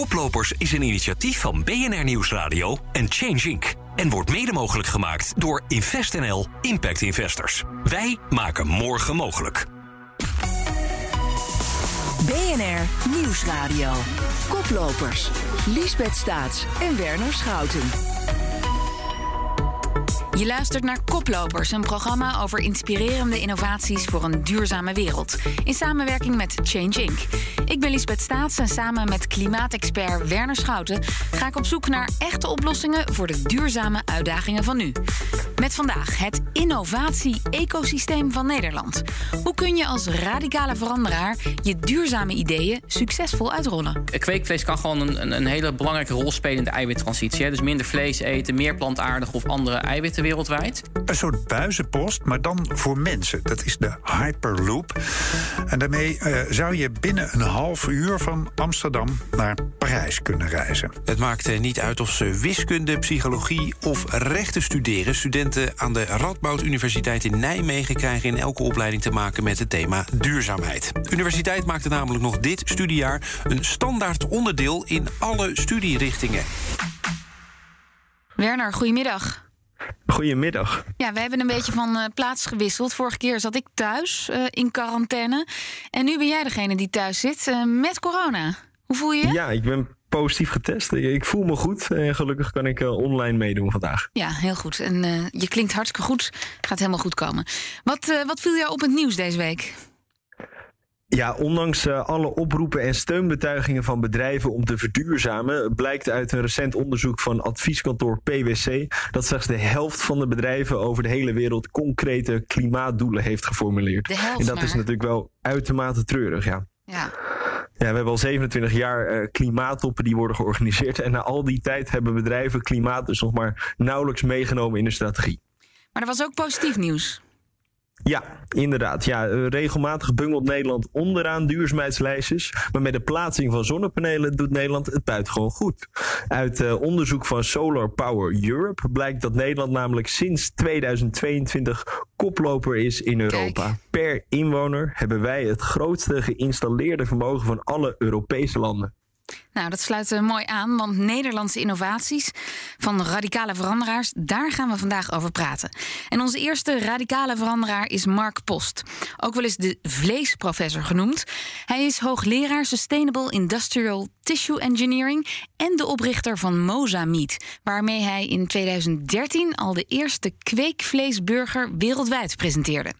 Koplopers is een initiatief van BNR Nieuwsradio en Change Inc. En wordt mede mogelijk gemaakt door InvestNL Impact Investors. Wij maken morgen mogelijk. BNR Nieuwsradio. Koplopers. Liesbeth Staats en Werner Schouten. Je luistert naar Koplopers, een programma over inspirerende innovaties voor een duurzame wereld. In samenwerking met Change Inc. Ik ben Lisbeth Staats en samen met klimaatexpert Werner Schouten ga ik op zoek naar echte oplossingen voor de duurzame uitdagingen van nu. Met vandaag het innovatie-ecosysteem van Nederland. Hoe kun je als radicale veranderaar je duurzame ideeën succesvol uitrollen? Kweekvlees kan gewoon een, hele belangrijke rol spelen in de eiwittransitie. Dus minder vlees eten, meer plantaardig of andere eiwitten wereldwijd. Een soort buizenpost, maar dan voor mensen. Dat is de Hyperloop. En daarmee uh, zou je binnen een half uur van Amsterdam naar Parijs kunnen reizen. Het maakt niet uit of ze wiskunde, psychologie of rechten studeren. Studenten aan de Radboud Universiteit in Nijmegen krijgen in elke opleiding te maken met het thema duurzaamheid. De universiteit maakte namelijk nog dit studiejaar een standaard onderdeel in alle studierichtingen. Werner, goedemiddag. Goedemiddag. Ja, we hebben een beetje van uh, plaats gewisseld. Vorige keer zat ik thuis uh, in quarantaine. En nu ben jij degene die thuis zit uh, met corona. Hoe voel je je? Ja, ik ben positief getest. Ik voel me goed en gelukkig kan ik online meedoen vandaag. Ja, heel goed. En je klinkt hartstikke goed. Gaat helemaal goed komen. Wat, wat viel jou op het nieuws deze week? Ja, ondanks uh, alle oproepen en steunbetuigingen van bedrijven om te verduurzamen, blijkt uit een recent onderzoek van advieskantoor PwC dat slechts de helft van de bedrijven over de hele wereld concrete klimaatdoelen heeft geformuleerd. De helft en dat maar. is natuurlijk wel uitermate treurig, ja. Ja. Ja, we hebben al 27 jaar uh, klimaattoppen die worden georganiseerd. En na al die tijd hebben bedrijven klimaat dus nog maar nauwelijks meegenomen in de strategie. Maar er was ook positief nieuws. Ja, inderdaad. Ja, regelmatig bungelt Nederland onderaan duurzaamheidslijstjes. Maar met de plaatsing van zonnepanelen doet Nederland het buitengewoon goed. Uit uh, onderzoek van Solar Power Europe blijkt dat Nederland namelijk sinds 2022 koploper is in Europa. Kijk. Per inwoner hebben wij het grootste geïnstalleerde vermogen van alle Europese landen. Nou, dat sluit uh, mooi aan, want Nederlandse innovaties van radicale veranderaars, daar gaan we vandaag over praten. En onze eerste radicale veranderaar is Mark Post, ook wel eens de vleesprofessor genoemd. Hij is hoogleraar Sustainable Industrial Tissue Engineering en de oprichter van Moza Meat, waarmee hij in 2013 al de eerste kweekvleesburger wereldwijd presenteerde.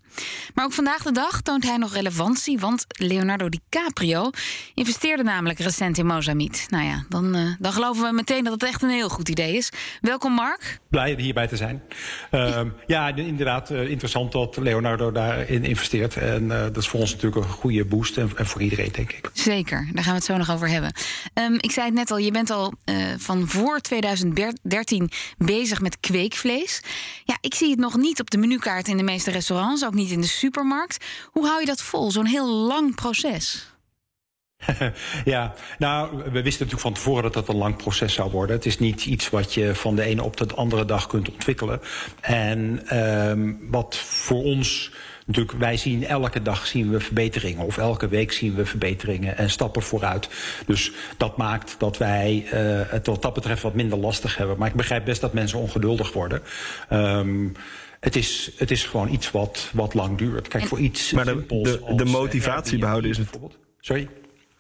Maar ook vandaag de dag toont hij nog relevantie, want Leonardo DiCaprio investeerde namelijk recent in Nou ja, dan, uh, dan geloven we meteen dat het echt een heel goed idee is. Welkom Mark. Blij hierbij te zijn. Uh, ja, inderdaad uh, interessant dat Leonardo daarin investeert. En uh, dat is voor ons natuurlijk een goede boost en, en, voor iedereen, denk ik. Zeker, daar gaan we het zo nog over hebben. Um, ik zei het net al, je bent al van voor 2013 bezig met kweekvlees. Ja, ik zie het nog niet op de menukaart in de meeste restaurants, ook niet in de supermarkt. Hoe hou je dat vol, zo'n heel lang proces? ja, nou, we wisten natuurlijk van tevoren dat dat een lang proces zou worden. Het is niet iets wat je van de ene op de andere dag kunt ontwikkelen. En um, wat voor ons natuurlijk, wij zien elke dag zien we verbeteringen. Of elke week zien we verbeteringen en stappen vooruit. Dus dat maakt dat wij uh, het wat dat betreft wat minder lastig hebben. Maar ik begrijp best dat mensen ongeduldig worden. Um, het is, het is gewoon iets wat, wat lang duurt. Kijk, voor iets maar de, de, de motivatie behouden is het. Sorry?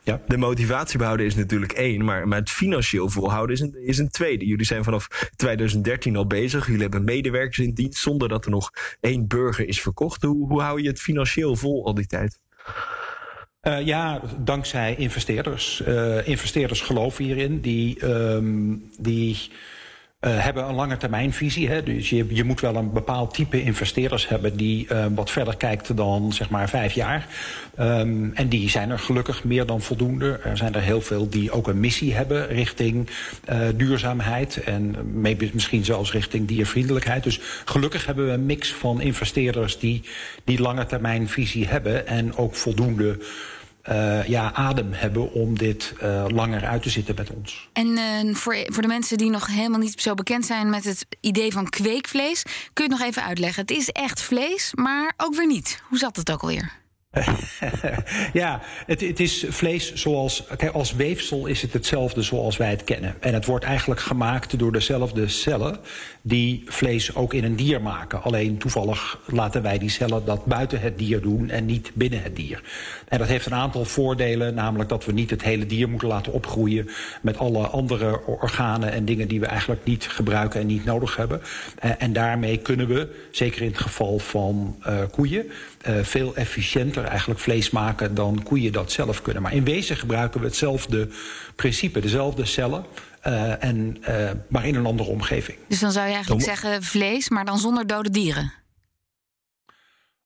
Ja. De motivatie behouden is natuurlijk één, maar, maar het financieel volhouden is een, is een tweede. Jullie zijn vanaf 2013 al bezig. Jullie hebben medewerkers in dienst zonder dat er nog één burger is verkocht. Hoe, hoe hou je het financieel vol al die tijd? Uh, ja, dankzij investeerders. Uh, investeerders geloven hierin. Die, um, die uh, hebben een lange termijnvisie. Hè? Dus je, je moet wel een bepaald type investeerders hebben die uh, wat verder kijkt dan zeg maar vijf jaar. Um, en die zijn er gelukkig meer dan voldoende. Er zijn er heel veel die ook een missie hebben richting uh, duurzaamheid en misschien zelfs richting diervriendelijkheid. Dus gelukkig hebben we een mix van investeerders die die lange termijnvisie hebben en ook voldoende uh, ja, adem hebben om dit uh, langer uit te zitten met ons. En uh, voor, voor de mensen die nog helemaal niet zo bekend zijn met het idee van kweekvlees, kun je het nog even uitleggen? Het is echt vlees, maar ook weer niet. Hoe zat het ook alweer? ja, het, het, is vlees zoals. Kijk, als weefsel is het hetzelfde zoals wij het kennen. En het wordt eigenlijk gemaakt door dezelfde cellen die vlees ook in een dier maken. Alleen toevallig laten wij die cellen dat buiten het dier doen en niet binnen het dier. En dat heeft een aantal voordelen, namelijk dat we niet het hele dier moeten laten opgroeien met alle andere organen en dingen die we eigenlijk niet gebruiken en niet nodig hebben. Eh, en daarmee kunnen we, zeker in het geval van uh, koeien, uh, veel efficiënter eigenlijk vlees maken dan koeien dat zelf kunnen. Maar in wezen gebruiken we hetzelfde principe, dezelfde cellen. Uh, en, uh, maar in een andere omgeving. Dus dan zou je eigenlijk zeggen vlees, maar dan zonder dode dieren?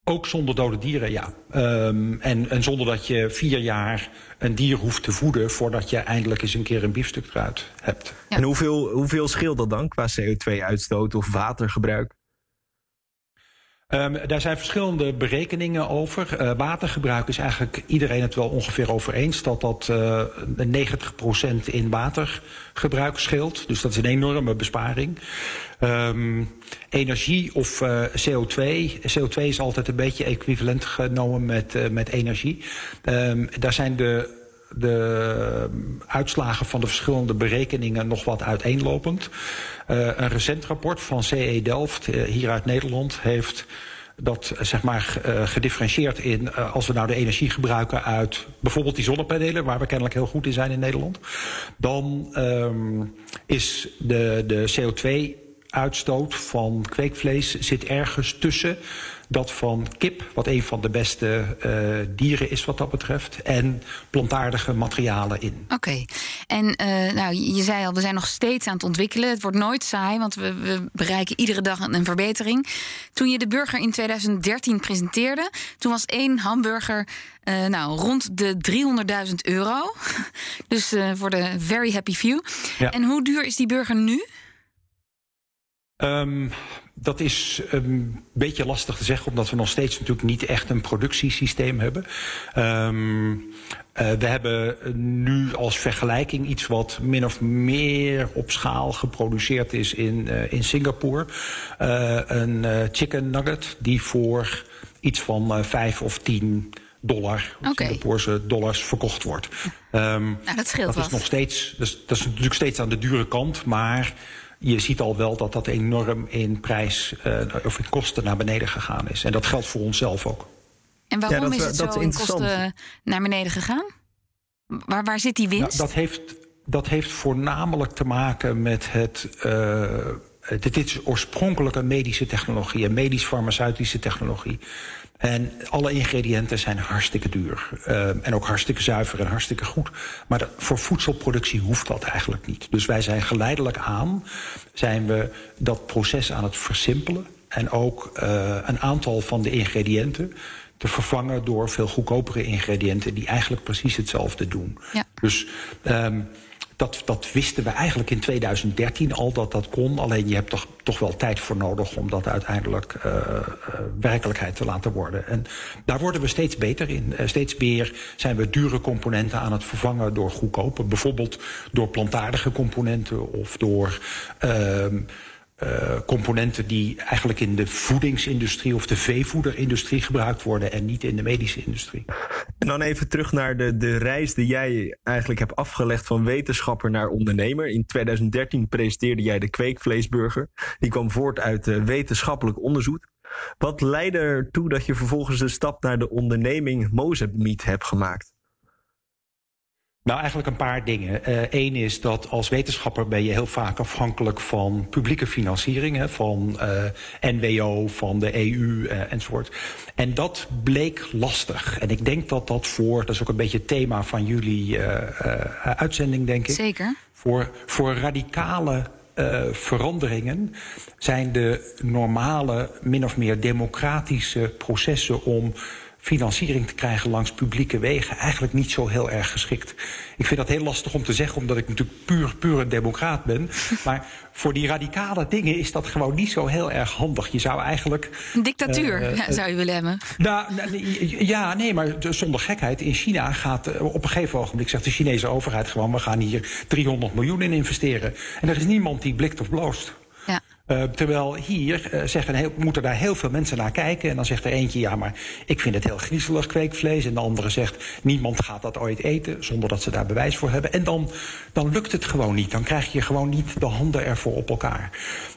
Ook zonder dode dieren, ja. Um, en, en, zonder dat je vier jaar een dier hoeft te voeden voordat je eindelijk eens een keer een biefstuk eruit hebt. Ja. En hoeveel, hoeveel scheelt dat dan qua CO2-uitstoot of watergebruik? Um, daar zijn verschillende berekeningen over. Uh, watergebruik is eigenlijk iedereen het wel ongeveer over eens dat dat uh, 90% in watergebruik scheelt. Dus dat is een enorme besparing. Um, energie of uh, CO2. CO2 is altijd een beetje equivalent genomen met, met energie. Um, daar zijn de de uitslagen van de verschillende berekeningen nog wat uiteenlopend. Uh, een recent rapport van CE Delft, uh, hier uit Nederland, heeft dat zeg maar gedifferentieerd in als we nou de energie gebruiken uit bijvoorbeeld die zonnepanelen, waar we kennelijk heel goed in zijn in Nederland, dan um, is de, de CO2 uitstoot van kweekvlees zit ergens tussen dat van kip, wat een van de beste uh, dieren is wat dat betreft, en plantaardige materialen in. Oké, okay. en uh, nou, je zei al, we zijn nog steeds aan het ontwikkelen. Het wordt nooit saai, want we, we bereiken iedere dag een, verbetering. Toen je de burger in 2013 presenteerde, toen was één hamburger uh, nou, rond de 300.000 euro. dus voor de very happy few. Ja. En hoe duur is die burger nu? Um, dat is een beetje lastig te zeggen, omdat we nog steeds natuurlijk niet echt een productiesysteem hebben. Um, uh, we hebben nu als vergelijking iets wat min of meer op schaal geproduceerd is in, uh, in Singapore. Uh, een chicken nugget die voor iets van vijf of tien dollar, okay. Singaporese dollars, verkocht wordt. Um, nou, dat scheelt dat is nog steeds, dat is, dat is natuurlijk steeds aan de dure kant, maar je ziet al wel dat dat enorm in prijs uh, of in kosten naar beneden gegaan is. En dat geldt voor onszelf ook. En waarom ja, dat, is het zo in kosten naar beneden gegaan? Waar, waar zit die winst? Nou, dat, heeft, dat heeft voornamelijk te maken met het. Uh, dit is oorspronkelijk een medische technologie, een medisch-farmaceutische technologie. En alle ingrediënten zijn hartstikke duur. Uh, en ook hartstikke zuiver en hartstikke goed. Maar voor voedselproductie hoeft dat eigenlijk niet. Dus wij zijn geleidelijk aan zijn we dat proces aan het versimpelen. En ook uh, een aantal van de ingrediënten te vervangen door veel goedkopere ingrediënten die eigenlijk precies hetzelfde doen. Ja. Dus um, dat, dat wisten we eigenlijk in 2013 al dat dat kon. Alleen je hebt toch, toch wel tijd voor nodig om dat uiteindelijk uh, uh, werkelijkheid te laten worden. En daar worden we steeds beter in. Uh, steeds meer zijn we dure componenten aan het vervangen door goedkope. Bijvoorbeeld door plantaardige componenten of door uh, componenten die eigenlijk in de voedingsindustrie of de veevoederindustrie gebruikt worden en niet in de medische industrie. En dan even terug naar de, de reis die jij eigenlijk hebt afgelegd van wetenschapper naar ondernemer. In 2013 presenteerde jij de kweekvleesburger. Die kwam voort uit uh, wetenschappelijk onderzoek. Wat leidde ertoe dat je vervolgens de stap naar de onderneming Mozambique hebt gemaakt? Nou, eigenlijk een paar dingen. Eén uh, is dat als wetenschapper ben je heel vaak afhankelijk van publieke financiering, hè, van uh, NWO, van de EU uh, enzovoort. En dat bleek lastig. En ik denk dat dat voor, dat is ook een beetje het thema van jullie uitzending, denk ik. Zeker. Voor, voor radicale uh, veranderingen zijn de normale, min of meer democratische processen om financiering te krijgen langs publieke wegen eigenlijk niet zo heel erg geschikt. Ik vind dat heel lastig om te zeggen, omdat ik natuurlijk puur, puur een democraat ben. Maar voor die radicale dingen is dat gewoon niet zo heel erg handig. Je zou eigenlijk. Een dictatuur uh, uh, zou je willen hebben. Nou, ja, nee, maar zonder gekheid. In China gaat uh, op een gegeven ogenblik zegt de Chinese overheid gewoon: we gaan hier 300 miljoen in investeren. En er is niemand die blikt of bloost. Ja. Uh, terwijl hier uh, zeggen heel, moeten daar heel veel mensen naar kijken. En dan zegt er eentje, ja, maar ik vind het heel griezelig kweekvlees. En de andere zegt, niemand gaat dat ooit eten... zonder dat ze daar bewijs voor hebben. En dan, dan lukt het gewoon niet. Dan krijg je gewoon niet de handen ervoor op elkaar.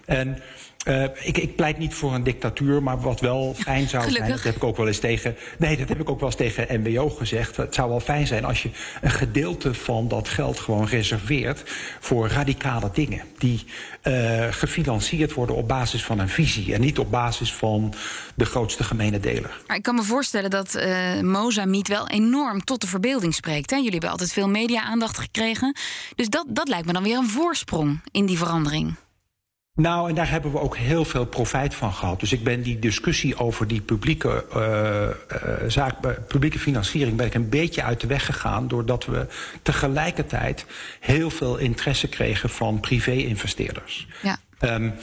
En uh, ik, ik, pleit niet voor een dictatuur, maar wat wel fijn zou zijn... dat heb ik ook wel eens tegen... Nee, dat heb ik ook wel eens tegen MBO gezegd. Het zou wel fijn zijn als je een gedeelte van dat geld gewoon reserveert... voor radicale dingen die uh, gefinancierd worden op basis van een visie... en niet op basis van de grootste gemene deler. Maar ik kan me voorstellen dat uh, Mozambique wel enorm tot de verbeelding spreekt. Hè? Jullie hebben altijd veel media-aandacht gekregen. Dus dat, dat lijkt me dan weer een voorsprong in die verandering. Nou, en daar hebben we ook heel veel profijt van gehad. Dus ik ben die discussie over die publieke, uh, uh, zaak, publieke financiering... ben ik een beetje uit de weg gegaan... doordat we tegelijkertijd heel veel interesse kregen van privé-investeerders. Ja. Um,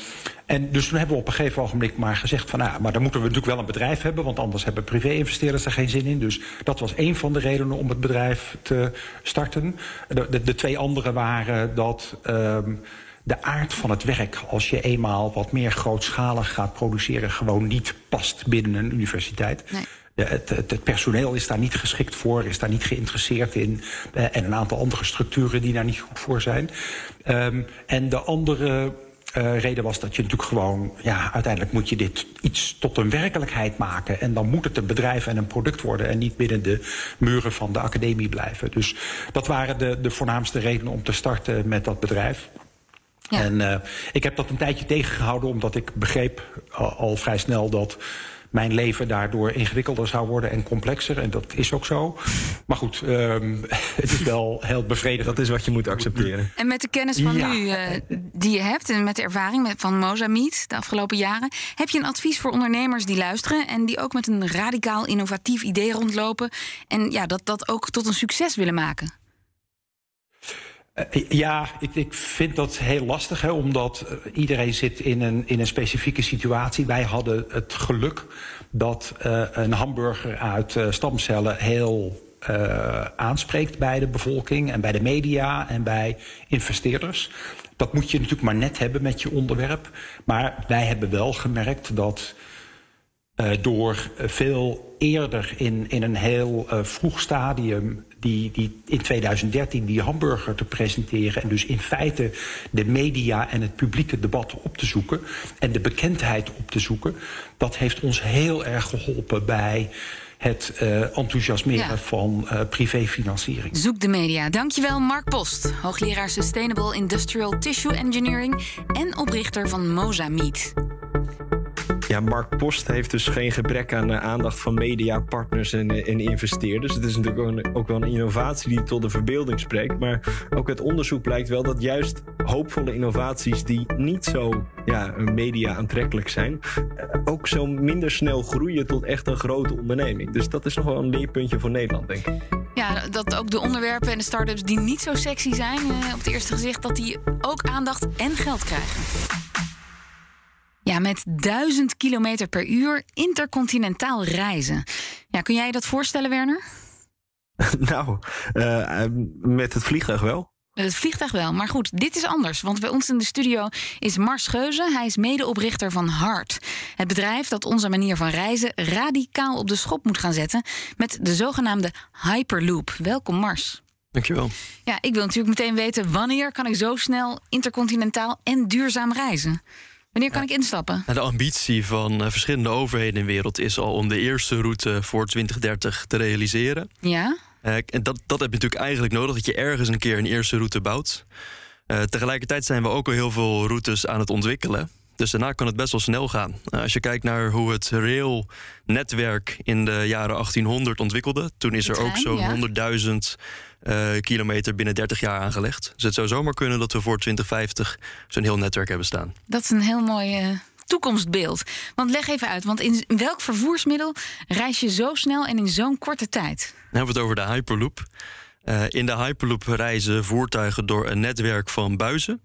en dus toen hebben we op een gegeven ogenblik maar gezegd van... nou, maar dan moeten we natuurlijk wel een bedrijf hebben... want anders hebben privé-investeerders er geen zin in. Dus dat was een van de redenen om het bedrijf te starten. De, de, de twee andere waren dat... Um, de aard van het werk, als je eenmaal wat meer grootschalig gaat produceren, gewoon niet past binnen een universiteit. Nee. Het, het, het, personeel is daar niet geschikt voor, is daar niet geïnteresseerd in. Uh, en een aantal andere structuren die daar niet goed voor zijn. Um, en de andere uh, reden was dat je natuurlijk gewoon, ja, uiteindelijk moet je dit iets tot een werkelijkheid maken. En dan moet het een bedrijf en een product worden en niet binnen de muren van de academie blijven. Dus dat waren de, de voornaamste redenen om te starten met dat bedrijf. Ja. En uh, ik heb dat een tijdje tegengehouden, omdat ik begreep al, al, vrij snel dat mijn leven daardoor ingewikkelder zou worden en complexer. En dat is ook zo. Maar goed, um, het is wel heel bevredigend. Dat is wat je moet accepteren. En met de kennis van Ja. nu uh, die je hebt en met de ervaring van Mozambique de afgelopen jaren, heb je een advies voor ondernemers die luisteren en die ook met een radicaal innovatief idee rondlopen en ja, dat, dat ook tot een succes willen maken? Uh, ja, ik, ik, vind dat heel lastig, hè, omdat uh, iedereen zit in een, in een specifieke situatie. Wij hadden het geluk dat uh, een hamburger uit stamcellen heel aanspreekt bij de bevolking en bij de media en bij investeerders. Dat moet je natuurlijk maar net hebben met je onderwerp. Maar wij hebben wel gemerkt dat door veel eerder in, in een heel vroeg stadium die, die in 2013 die hamburger te presenteren. En dus in feite de media en het publieke debat op te zoeken. En de bekendheid op te zoeken. Dat heeft ons heel erg geholpen bij het uh, enthousiasmeren Ja. van uh, privéfinanciering. Zoek de media. Dankjewel Mark Post, hoogleraar Sustainable Industrial Tissue Engineering en oprichter van Mozambique. Ja, Mark Post heeft dus geen gebrek aan uh, aandacht van media, partners en, uh, en, investeerders. Het is natuurlijk ook, wel een innovatie die tot de verbeelding spreekt. Maar ook het onderzoek blijkt wel dat juist hoopvolle innovaties die niet zo ja, media aantrekkelijk zijn, uh, ook zo minder snel groeien tot echt een grote onderneming. Dus dat is nog wel een leerpuntje voor Nederland, denk ik. Ja, dat ook de onderwerpen en de start-ups die niet zo sexy zijn eh, op het eerste gezicht, dat die ook aandacht en geld krijgen. Ja, met 1000 kilometer per uur intercontinentaal reizen. Ja, kun jij je dat voorstellen, Werner? nou, uh, met het vliegtuig wel. Met het vliegtuig wel, maar goed, dit is anders. Want bij ons in de studio is Mars Geuze. Hij is medeoprichter van Hart. Het bedrijf dat onze manier van reizen radicaal op de schop moet gaan zetten... met de zogenaamde Hyperloop. Welkom, Mars. Dankjewel. Ja, ik wil natuurlijk meteen weten... wanneer kan ik zo snel intercontinentaal en duurzaam reizen? Wanneer kan Ja. ik instappen? Nou, De ambitie van uh, verschillende overheden in de wereld is al om de eerste route voor 2030 te realiseren. Ja? Uh, en dat, dat heb je natuurlijk eigenlijk nodig, dat je ergens een keer een eerste route bouwt. Uh, tegelijkertijd zijn we ook al heel veel routes aan het ontwikkelen. Dus daarna kan het best wel snel gaan. Uh, als je kijkt naar hoe het railnetwerk in de jaren 1800 ontwikkelde, toen is er ook zo'n 100.000 uh, kilometer binnen 30 jaar aangelegd. Dus het zou zomaar kunnen dat we voor 2050 zo'n heel netwerk hebben staan. Dat is een heel mooi uh, toekomstbeeld. Want leg even uit, want in welk vervoersmiddel reis je zo snel en in zo'n korte tijd? Dan hebben we het over de Hyperloop. Uh, in de Hyperloop reizen voertuigen door een netwerk van buizen.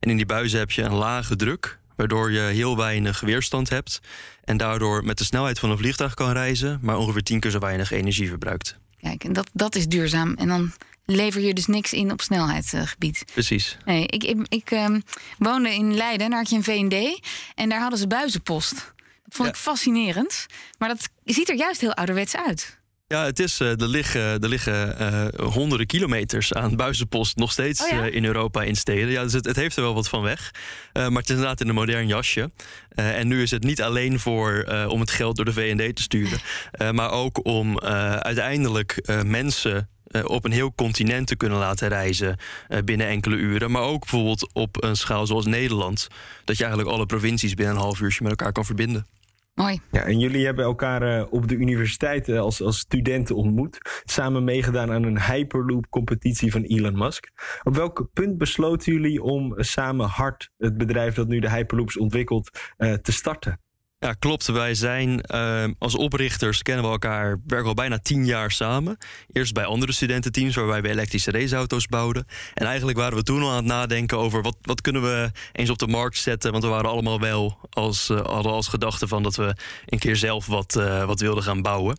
En in die buizen heb je een lage druk, waardoor je heel weinig weerstand hebt. En daardoor met de snelheid van een vliegtuig kan reizen, maar ongeveer tien keer zo weinig energie verbruikt. Kijk, en dat, dat is duurzaam. En dan lever je dus niks in op snelheidsgebied. Precies. Nee, ik, ik, ik ehm, woonde in Leiden, daar had je een V&D. En daar hadden ze buizenpost. Dat vond Ja. ik fascinerend. Maar dat ziet er juist heel ouderwets uit. Ja, het is, eh, er liggen, er liggen eh, honderden kilometers aan buizenpost nog steeds Oh ja? eh, in Europa in steden. Ja, dus het, het heeft er wel wat van weg. Maar het is inderdaad in een modern jasje. En nu is het niet alleen voor om het geld door de VND te sturen, maar ook om uiteindelijk mensen op een heel continent te kunnen laten reizen binnen enkele uren. Maar ook bijvoorbeeld op een schaal zoals Nederland, dat je eigenlijk alle provincies binnen een half uurtje met elkaar kan verbinden. Mooi. Ja, en jullie hebben elkaar eh, op de universiteit eh, als, als studenten ontmoet. Samen meegedaan aan een Hyperloop-competitie van Elon Musk. Op welk punt besloten jullie om samen hard het bedrijf dat nu de Hyperloops ontwikkelt eh, te starten? Ja, klopt. Wij zijn eh, als oprichters kennen we elkaar, werken al bijna tien jaar samen. Eerst bij andere studententeams waarbij we elektrische raceauto's bouwden. En eigenlijk waren we toen al aan het nadenken over wat, wat kunnen we eens op de markt zetten. Want we waren allemaal wel als, eh, hadden als gedachte van dat we een keer zelf wat, eh, wat wilden gaan bouwen.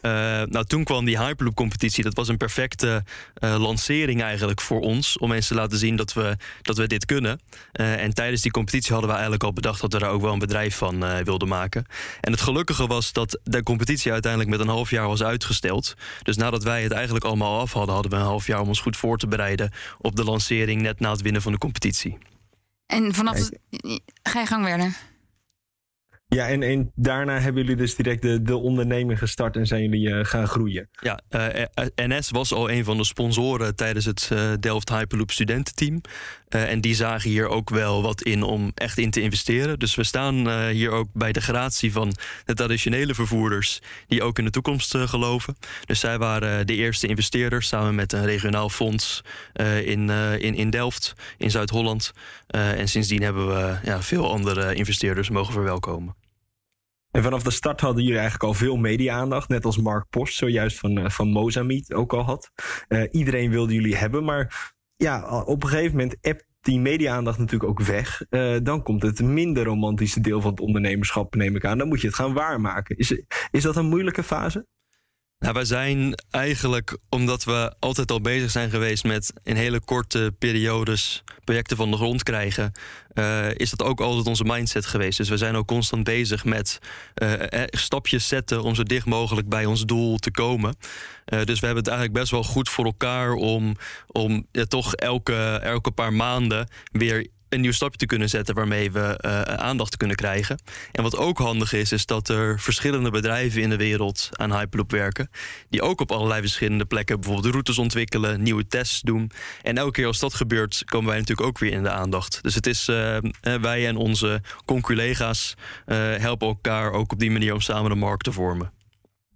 Eh, nou, toen kwam die Hyperloop competitie. Dat was een perfecte lancering eigenlijk voor ons. Om mensen te laten zien dat we, dat we dit kunnen. En tijdens die competitie hadden we eigenlijk al bedacht dat we daar ook wel een bedrijf van eh, wilden maken. En het gelukkige was dat de competitie uiteindelijk met een half jaar was uitgesteld. Dus nadat wij het eigenlijk allemaal af hadden, hadden we een half jaar om ons goed voor te bereiden op de lancering net na het winnen van de competitie. En vanaf... Ga je gang, Werner. Ja, en, en daarna hebben jullie dus direct de, de onderneming gestart en zijn jullie eh, gaan groeien. Ja, eh, eh, NS was al een van de sponsoren tijdens het Delft Hyperloop studententeam. En die zagen hier ook wel wat in om echt in te investeren. Dus we staan hier ook bij de gratie van de traditionele vervoerders... die ook in de toekomst geloven. Dus zij waren de eerste investeerders samen met een regionaal fonds in, in, in Delft, in Zuid-Holland. En sindsdien hebben we ja, veel andere investeerders mogen verwelkomen. En vanaf de start hadden jullie eigenlijk al veel media-aandacht. Net als Mark Post zojuist van, eh, van Mozambique ook al had. Eh, iedereen wilde jullie hebben. Maar ja, op een gegeven moment appt die media-aandacht natuurlijk ook weg. Eh, dan komt het minder romantische deel van het ondernemerschap, neem ik aan. Dan moet je het gaan waarmaken. Is, is dat een moeilijke fase? Nou, wij zijn eigenlijk, omdat we altijd al bezig zijn geweest met in hele korte periodes projecten van de grond krijgen, eh, is dat ook altijd onze mindset geweest. Dus we zijn ook constant bezig met eh, eh, stapjes zetten om zo dicht mogelijk bij ons doel te komen. Dus we hebben het eigenlijk best wel goed voor elkaar om, om toch elke, elke paar maanden weer een nieuw stapje te kunnen zetten waarmee we eh, aandacht kunnen krijgen. En wat ook handig is, is dat er verschillende bedrijven in de wereld aan Hyperloop werken. Die ook op allerlei verschillende plekken bijvoorbeeld routes ontwikkelen, nieuwe tests doen. En elke keer als dat gebeurt, komen wij natuurlijk ook weer in de aandacht. Dus het is eh, eh, wij en onze conculega's eh, helpen elkaar ook op die manier om samen de markt te vormen.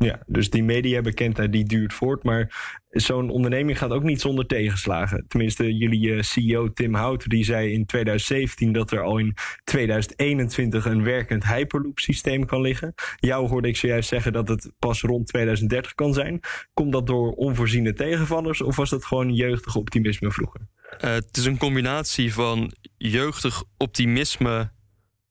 Ja, dus die mediabekendheid die duurt voort. Maar zo'n onderneming gaat ook niet zonder tegenslagen. Tenminste, jullie eh, CEO Tim Hout die zei in 2017 dat er al in 2021 een werkend Hyperloop systeem kan liggen. Jou hoorde ik zojuist zeggen dat het pas rond 2030 kan zijn. Komt dat door onvoorziene tegenvallers of was dat gewoon jeugdig optimisme vroeger? Eh, het is een combinatie van jeugdig optimisme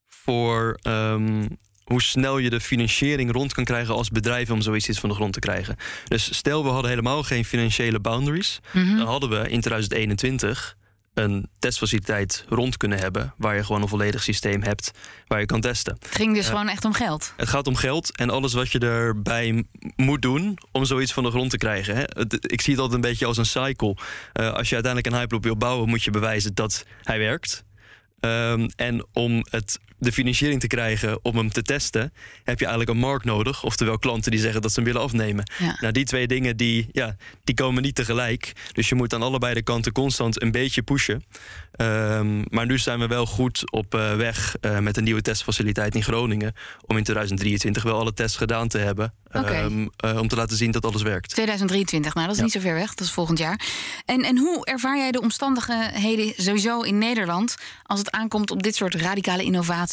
voor ehm, hoe snel je de financiering rond kan krijgen als bedrijf om zoiets iets van de grond te krijgen. Dus stel we hadden helemaal geen financiële boundaries, Mhm. dan hadden we in 2021 een testfaciliteit rond kunnen hebben waar je gewoon een volledig systeem hebt waar je kan testen. Het ging dus Eh, gewoon echt om geld. Het gaat om geld en alles wat je erbij moet doen om zoiets van de grond te krijgen. Hè. Ik zie het altijd een beetje als een cycle. Eh, als je uiteindelijk een Hyperloop wil bouwen, moet je bewijzen dat hij werkt. Ehm, en om het, de financiering te krijgen om hem te testen, heb je eigenlijk een markt nodig. Oftewel klanten die zeggen dat ze hem willen afnemen. Ja. Nou, die twee dingen die, ja, die komen niet tegelijk. Dus je moet aan allebei de kanten constant een beetje pushen. Ehm, maar nu zijn we wel goed op eh, weg eh, met een nieuwe testfaciliteit in Groningen. Om in 2023 wel alle tests gedaan te hebben. Ehm, eh, om te laten zien dat alles werkt. 2023, nou dat is Ja. niet zo ver weg, dat is volgend jaar. En, en hoe ervaar jij de omstandigheden sowieso in Nederland als het aankomt op dit soort radicale innovaties?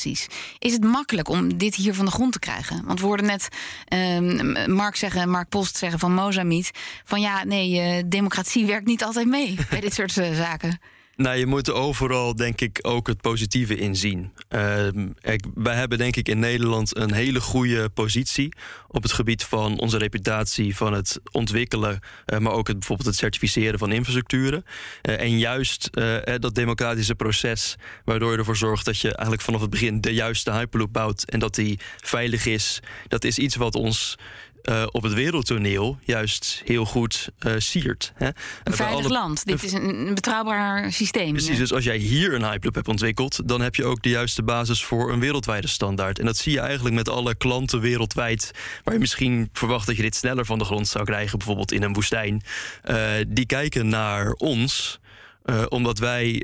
Is het makkelijk om dit hier van de grond te krijgen? Want we hoorden net ehm, Mark zeggen, Mark Post zeggen van Mozambique, van ja, nee, eh, democratie werkt niet altijd mee bij dit soort eh, zaken. Nou, je moet overal denk ik ook het positieve in zien. Ehm, wij hebben denk ik in Nederland een hele goede positie op het gebied van onze reputatie, van het ontwikkelen, uh, maar ook het, bijvoorbeeld het certificeren van infrastructuren. Uh, en juist uh, dat democratische proces, waardoor je ervoor zorgt dat je eigenlijk vanaf het begin de juiste Hyperloop bouwt en dat die veilig is, dat is iets wat ons uh, op het wereldtoneel juist heel goed uh, siert. Hè. Een veilig alle... land. Dit is een, betrouwbaar systeem. Precies, ja. dus als jij hier een Hyperloop hebt ontwikkeld... dan heb je ook de juiste basis voor een wereldwijde standaard. En dat zie je eigenlijk met alle klanten wereldwijd... waar je misschien verwacht dat je dit sneller van de grond zou krijgen... bijvoorbeeld in een woestijn. Uh, die kijken naar ons... omdat wij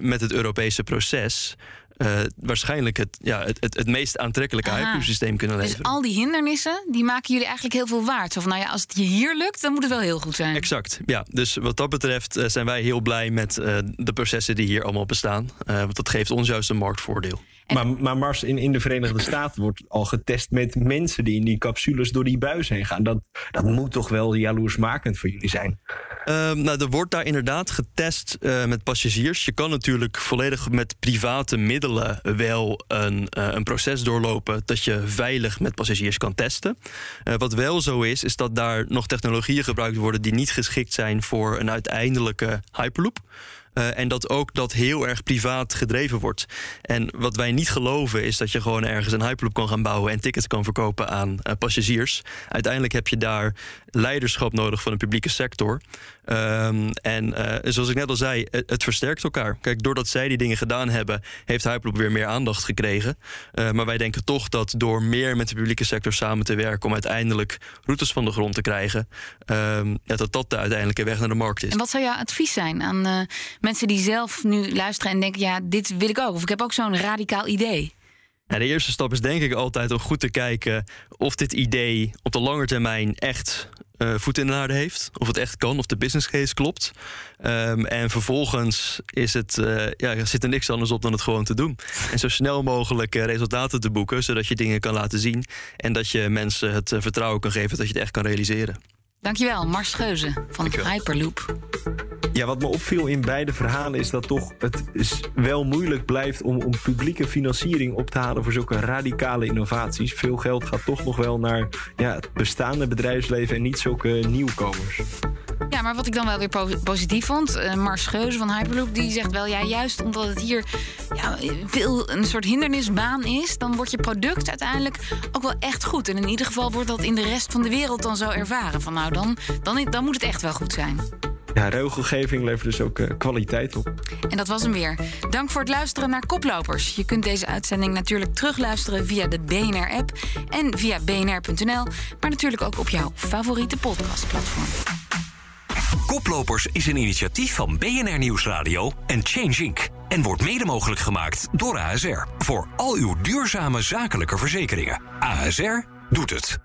met het Europese proces uh, waarschijnlijk het, ja, het, het, het meest aantrekkelijke hypersysteem kunnen leveren. Dus al die hindernissen, die maken jullie eigenlijk heel veel waard. Zo van, nou ja, als het je hier lukt, dan moet het wel heel goed zijn. Exact, ja. Dus wat dat betreft uh, zijn wij heel blij met uh, de processen die hier allemaal bestaan. want dat geeft ons juist een marktvoordeel. Maar, maar Mars, in, in de Verenigde Staten wordt al getest met mensen die in die capsules door die buis heen gaan. Dat, dat moet toch wel jaloersmakend voor jullie zijn? Um, nou, er wordt daar inderdaad getest uh, met passagiers. Je kan natuurlijk volledig met private middelen wel een, uh, een proces doorlopen dat je veilig met passagiers kan testen. Uh, wat wel zo is, is dat daar nog technologieën gebruikt worden die niet geschikt zijn voor een uiteindelijke Hyperloop. Uh, en dat ook dat heel erg privaat gedreven wordt. En wat wij niet geloven is dat je gewoon ergens een Hyperloop kan gaan bouwen en tickets kan verkopen aan uh, passagiers. Uiteindelijk heb je daar leiderschap nodig van de publieke sector. Um, en uh, zoals ik net al zei, het, het, versterkt elkaar. Kijk, doordat zij die dingen gedaan hebben, heeft Hyperloop weer meer aandacht gekregen. maar wij denken toch dat door meer met de publieke sector samen te werken om uiteindelijk routes van de grond te krijgen, um, dat dat de uiteindelijke weg naar de markt is. En wat zou jouw advies zijn aan mensen die zelf nu luisteren en denken: ja, dit wil ik ook. Of ik heb ook zo'n radicaal idee. Ja, de eerste stap is denk ik altijd om goed te kijken of dit idee op de lange termijn echt uh, voet in de aarde heeft. Of het echt kan, of de business case klopt. Um, en vervolgens is het, uh, ja, zit er niks anders op dan het gewoon te doen. En zo snel mogelijk uh, resultaten te boeken, zodat je dingen kan laten zien. En dat je mensen het vertrouwen kan geven dat je het echt kan realiseren. Dankjewel, Mars Scheuze van Dankjewel. Hyperloop. Ja, wat me opviel in beide verhalen is dat toch het wel moeilijk blijft om, om publieke financiering op te halen voor zulke radicale innovaties. Veel geld gaat toch nog wel naar ja, het bestaande bedrijfsleven en niet zulke nieuwkomers. Maar wat ik dan wel weer positief vond, uh, Mars Scheuze van Hyperloop, die zegt wel, ja, juist omdat het hier ja, veel een soort hindernisbaan is, dan wordt je product uiteindelijk ook wel echt goed. En in ieder geval wordt dat in de rest van de wereld dan zo ervaren. Van nou, dan, dan, dan moet het echt wel goed zijn. Ja, regelgeving levert dus ook uh, kwaliteit op. En dat was hem weer. Dank voor het luisteren naar Koplopers. Je kunt deze uitzending natuurlijk terugluisteren via de BNR-app en via bnr.nl, maar natuurlijk ook op jouw favoriete podcastplatform. Koplopers is een initiatief van BNR Nieuwsradio en Change Inc. En wordt mede mogelijk gemaakt door ASR. Voor al uw duurzame zakelijke verzekeringen. ASR doet het.